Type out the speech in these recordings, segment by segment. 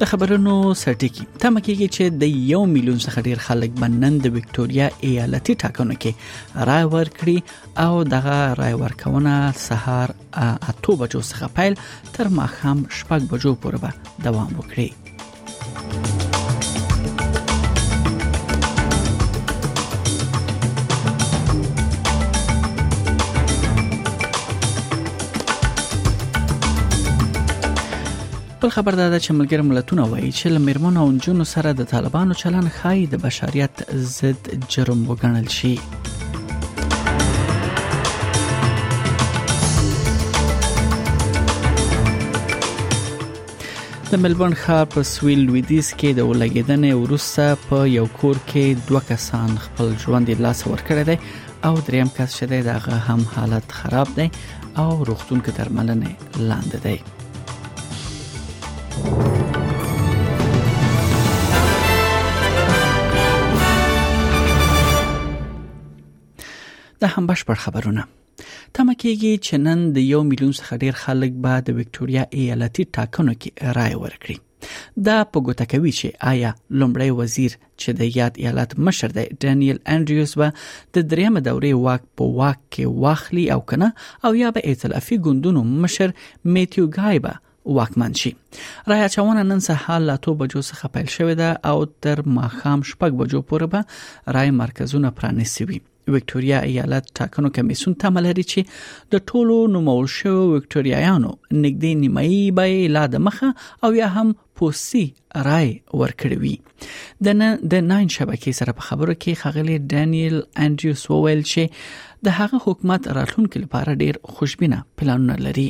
د خبرونو سرټکی تم کېږي چې د یو میلیون څخه ډیر خلک بنن د وکټوريا ایالتي ټاکنو کې رائے ورکړي او دغه رائے ورکونه سهار اته بجو څخه پیل تر ماښام شپږ بجو پورې به دوام وکړي بل خبر دا ده چې ملګر ملتونه وایي چې لمرمن او جنونو سره د طالبانو چلن خای د بشریت ضد جرم وګڼل شي د ملبورن ښار په سویل لویدیځ کې د ولګیدنې وروسته په یو کور کې دوه کسان خپل ژوند یې لاس ورکړی دی او دریم کس چې دی دغه هم حالت خراب دی او روغتون کې درملنه لاندې دی د هم بشپړ خبرونه تمه کیږي چې نن د یو میلیون څخه ډیر خلک به د وکټوريا ایالتي ټاکنو کې رائے ورکړي دا په ګوته کوي چې آیا لومړی وزیر چې د یاد ایالت مشر دی ډانیل انډریوز به د دریمه دورې واک په واک کې واخلي او کنه او یا به ائتلافي ګوندونو مشر میتیو ګای به واکمن شي رایا چاونه نن سهار لا تو بجو څخه پیل شوې ده او تر ماخام شپږ بجو پورې به رای مرکزونه پرانیسي وي وکټوريا ایالت ټاکنو کمیسون تمه لري چې د ټولو نومول شو وکټوریایانو نږدې نیمایي به لا د مخه او یا هم پوسی رائے ورکړوي د نه د ناین شبکې سره په خبرو کې خغلی ډانیل انډریوس وویل چې د هغه حکومت راتلونکو لپاره ډیر خوشبینه پلانونه لري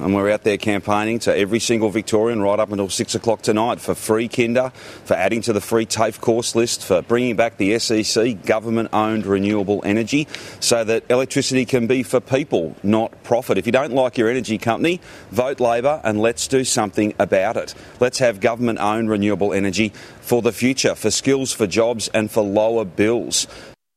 And we're out there campaigning to every single Victorian right up until six o'clock tonight for free kinder, for adding to the free TAFE course list, for bringing back the SEC, government owned renewable energy, so that electricity can be for people, not profit. If you don't like your energy company, vote Labor and let's do something about it. Let's have government owned renewable energy for the future, for skills, for jobs, and for lower bills.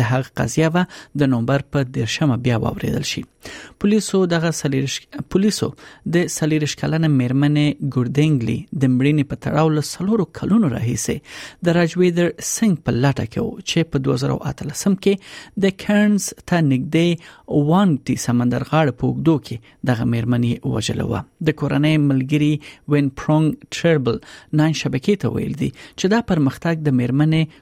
د هغه قضیه و د نومبر په 13مه بیا واوریدل شي پولیسو دغه سلیرش پولیسو د سلیرش کلنه میرمنې ګوردنګلی د مړینې په تړاو له سلورو کلونو راهیسې د راجویدر سنگ په لټه کې و چې په 2013 کې د کیرنز ته نږدې وانګ تی سمندر غاړه په وګدو کې دغه میرمنې وژلو و د کورنۍ ملګری وین پرونګ ټربل نن شبکې ته ویل دي چې دا پرمختګ د میرمنې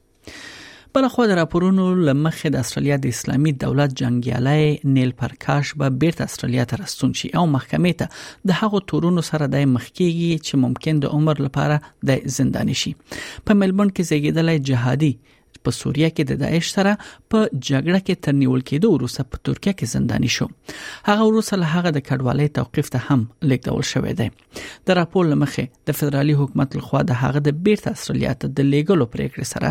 بل خو د راپورونو لمخې د استرالیا د اسلامي دولت جنگیالی نیل پرکاش به بیرته استرالیا ته راستون شي او محکمې ته د هغو تورونو سره د مخکېږي چې ممکن د عمر لپاره د زندان شي په ملبون کې زیږیدلی جهادي په سوریه کې د داعش سره په جګړه کې تر نیول کېدو وروسته په ترکیه کې زنداني شو هغه وروسته له هغه د کډوالۍ توقيف ته هم لیکل شوې ده د راپور لمخې د فدرالي حکومت لخوا د هغه د بیرته استرالیا ته د لیګلو پریکړې سره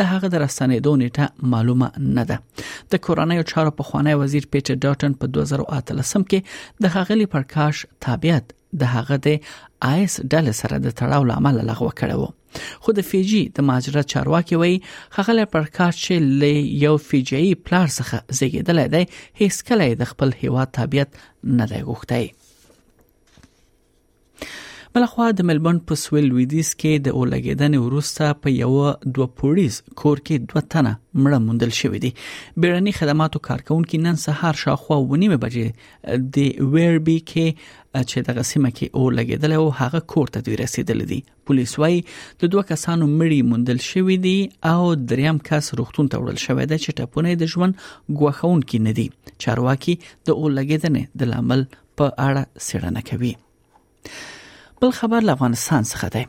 د هغه د رسنیدو نیټه معلومه نه ده د کورنۍ چارو په خوانی وزیر پیټر ډاټن په 2013 کې د هغلی پرکاش تابعیت د هغه د آیس ډله سره د تړاو لامل لغوه کړو خو د فیجی د ماجرات چارواکي وایي خغله پرکار چې ل یو فیجی پلار څخه زیږیدل دی هیڅ کله د خپل هیوا تابعیت نه دی غوښتای بلخوا د ملبون په سویل لویدیز کې د اولګیدنې وروسته په یو دوه پوړیز کور کې دوه تنه مړه موندل شوې دي بیړني خدماتو کارکونکو نن سهار شاوخوا ونیمه بجې د ویربي کې چې دغه سیمه کې اور لګیدل او هغه کور ته دوی رسیدل دي پولیس وايي د دوه کسانو مړي موندل شوې دي او دریم کس روغتون ته وړل شوې ده چې ټپونه د ژوند غوښون کې نه دي چارواکي د اور لګیدنې د لامل په اړه څېړنه کوي بل خبر له افغانستان څخه دی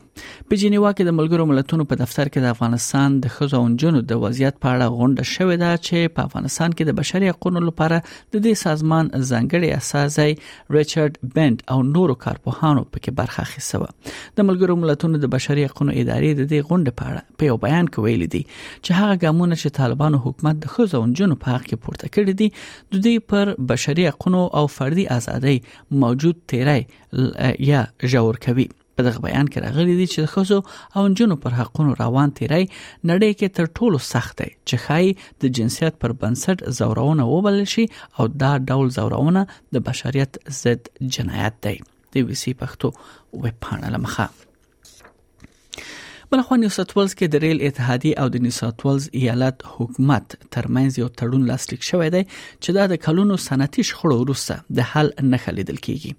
په جنیوا کې د ملګرو ملتونو په دفتر کې د افغانستان د خزو او جنو د وضعیت په اړه غونډه شوې ده چې په افغانستان کې د بشري حقوقو لپاره د دې سازمان ځنګړي اساسي ریچارډ بند او نورو کارپوهانو پکې برخه اخیسته د ملګرو ملتونو د بشري حقوقو ادارې د دې غونډې په اړه په یو بیان کې ویلي دي چې هغه ګامونه چې طالبانو حکومت د خزو او جنو په حق کې پورته کړی دي د دوی پر بشري حقوقو او فردي ازادۍ موجود تیری یا ژور کوي په دغه بیان کې راغلي دي چې خزو او جنو پر حقونو روان تیری نړۍ کې تر ټولو سخت دی چې خای د جنسیت پر بنسټ زورونه وبل شي او دا ډول زورونه د بشریت ضد جنایت دی د وی سی پښتو ویب پاڼه لمخه بلخوا نیو ساوت ولز کې د ریل اتحادیه او د نیو ساوت ولز ایالت حکومت ترمنځ یو تړون لاسلیک شوی دی چې دا د کلونو صنعتي شخړو وروسته د حل نښه لیدل کیږي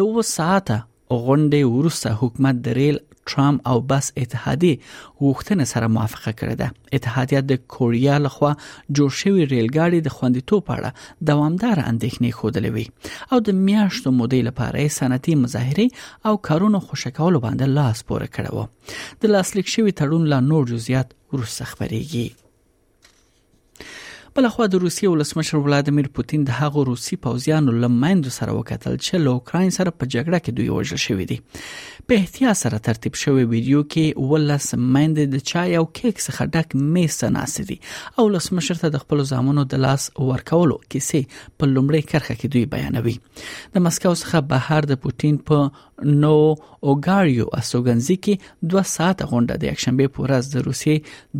د و ساعته غونډې وروسته حکومت د ریل ترام او بس اتحادي غوښتنه سره موافقه کړې ده اتحادیه د کوریا لخوا جوړ شوی ریلګاډي د خوندیتوب په اړه دوامدار اندېښنې خوده لوي او د میاشتو مودې لپاره صنعتي مظاهره او کارونو خوشی کولو باندې لاس پورې کړی و د لاسلیک شوی تړون لا نور جزئیات وروسته خبرېږي بلخوا د روسیې ولسمشر ولادمیر پوتین د هغو روسي پوځیانو لمایندو سره وکتل چې له اوکراین سره په جګړه کې دوی وژل شوې دي په احتیاط سره ترتیب شوی ویډیو کې ولس مایند د چای او کیک څخه ډک میز ته ناست دي او ولسمشر ته د خپل زامنو د لاس ورکولو کیسې په لومړی کرخه کې دوی بیانوي د مسکو څخه بهر د پوتین په نو اوګاریو استوګنځي کې 2 ساعت غونډه د یکشنبه په ورځ د روسیې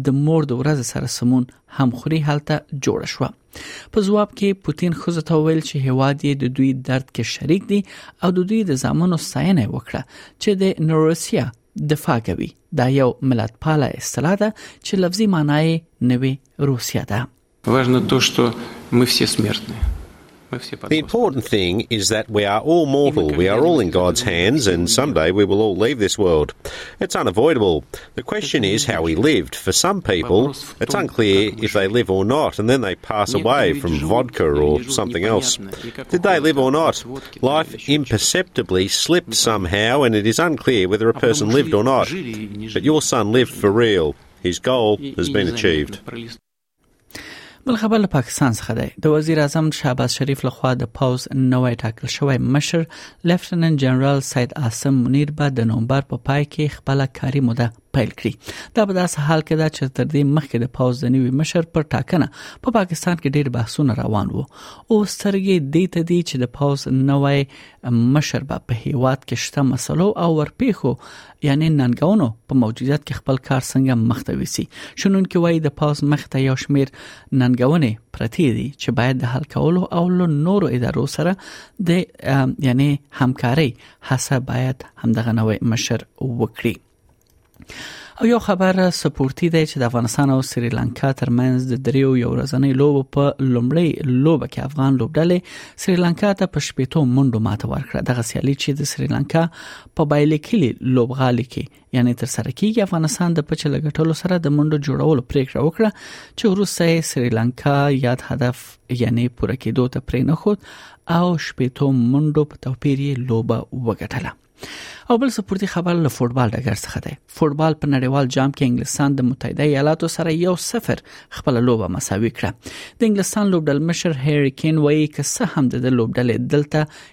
د مور د ورځ سره سمون هم خوري هلته جوړ شو په جواب کې پوتین خزه ته ویل چې هواد یې د دوی درد کې شریک دي او د دوی د زامنو ستاینه وکړه چې د نوروسیا دفاع کوي دا یو ملت پاله اصطلاح ده چې لفظي معنی یې نوې روسیا ده важно то что мы все смертные The important thing is that we are all mortal. We are all in God's hands, and someday we will all leave this world. It's unavoidable. The question is how we lived. For some people, it's unclear if they live or not, and then they pass away from vodka or something else. Did they live or not? Life imperceptibly slipped somehow, and it is unclear whether a person lived or not. But your son lived for real. His goal has been achieved. بل خبر له پاکستان څخه دی د وزیر اعظم شهباز شریف لخوا د پاوز نوې ټاکل شوی مشر لیفټننټ جنرال سید عاصم منیر به د نومبر په پا پای کې خپل کاري موده پیل کړي دا په داسې حال کې ده چې تر دې مخکې د پاوز د نوي مشر پر ټاکنه په پا پاکستان کې ډېر بحثونه روان وو او سترګې دې ته دي چې د پاوز نوې مشر به په هیواد کې شته مسلو او ورپېښو یعنی ننګونو په موجودیت کې خپل کار څنګه مخته وسی شنون کې وایي د پاس مخته یو شمیر ننګونې پرتی دي چې باید د حل کولو او له نورو ادارو سره د یعنی همکاري هڅه باید همدغه نوې مشر وکړي او یو خبر سپورتي دی چې د افغانستان او سریلانکا ترمنځ د دریو یو ورځنۍ لوب په لومړی لوب کې افغان لوبډلې سریلانکا ته په شپېتو منډو ماته ورکړه دغه سیالي چې د سریلانکا په بایلیکلي لوبغالي کې یعنی تر سره کیږي افغانستان د پچ لګټلو سره د منډو جوړولو پریکړه وکړه چې وروسته سریلانکا یاد هدف یعنی پوره کېدو ته پرې نه خود او شپېتو منډو په توپیر یې لوبه وګټله او بل سپورتي خبر له فوتبال ډګر څخه دی فوتبال په نړیوال جام کې انګلستان د متحده ایالاتو سره یو صفر خپل لوبه مساوي کړه د انګلستان لوبډل مشر هری کین وایي که څه هم د لوبډلې دلته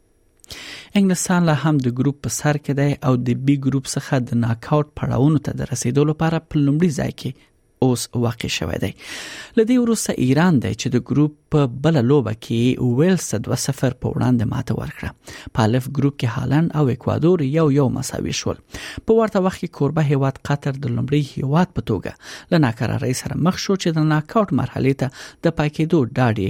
انګلستان لا هم د ګروپ په سر کې دی او د بي ګروپ څخه د ناک اوټ پړاوونو ته د رسیدو لپاره په لومړي ځای کې اوس واقع شوه دی لدی وروسته ایران دی چې د ګروپ په بل لوبه کې ویلز ته 2-0 په وړاندې ماته ورکړه په الف ګروپ کې هالند او اکوادور یو یو مساوي شول په ورته وخت کې کوربه هیواد قطر د لومړي هیواد په توګه له ناکرارۍ سره مخ شو چې د ناکاوټ مرحله ته د پاکېدو ډاډي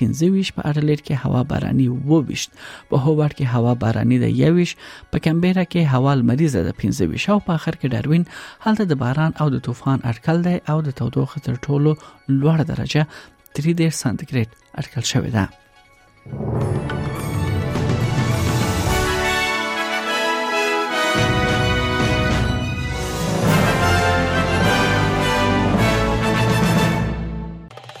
15 په اډلېټ کې هوا باراني 22 په هوبارت کې هوا باراني ده 21 په کمبيرا کې هوا لمریزه ده 15 او په اخر کې ډاروین هلته د باران او د طوفان اټکل دی او د تودوخې تر ټولو لوړه درجه 3 سانتیګریډ اټکل شوې ده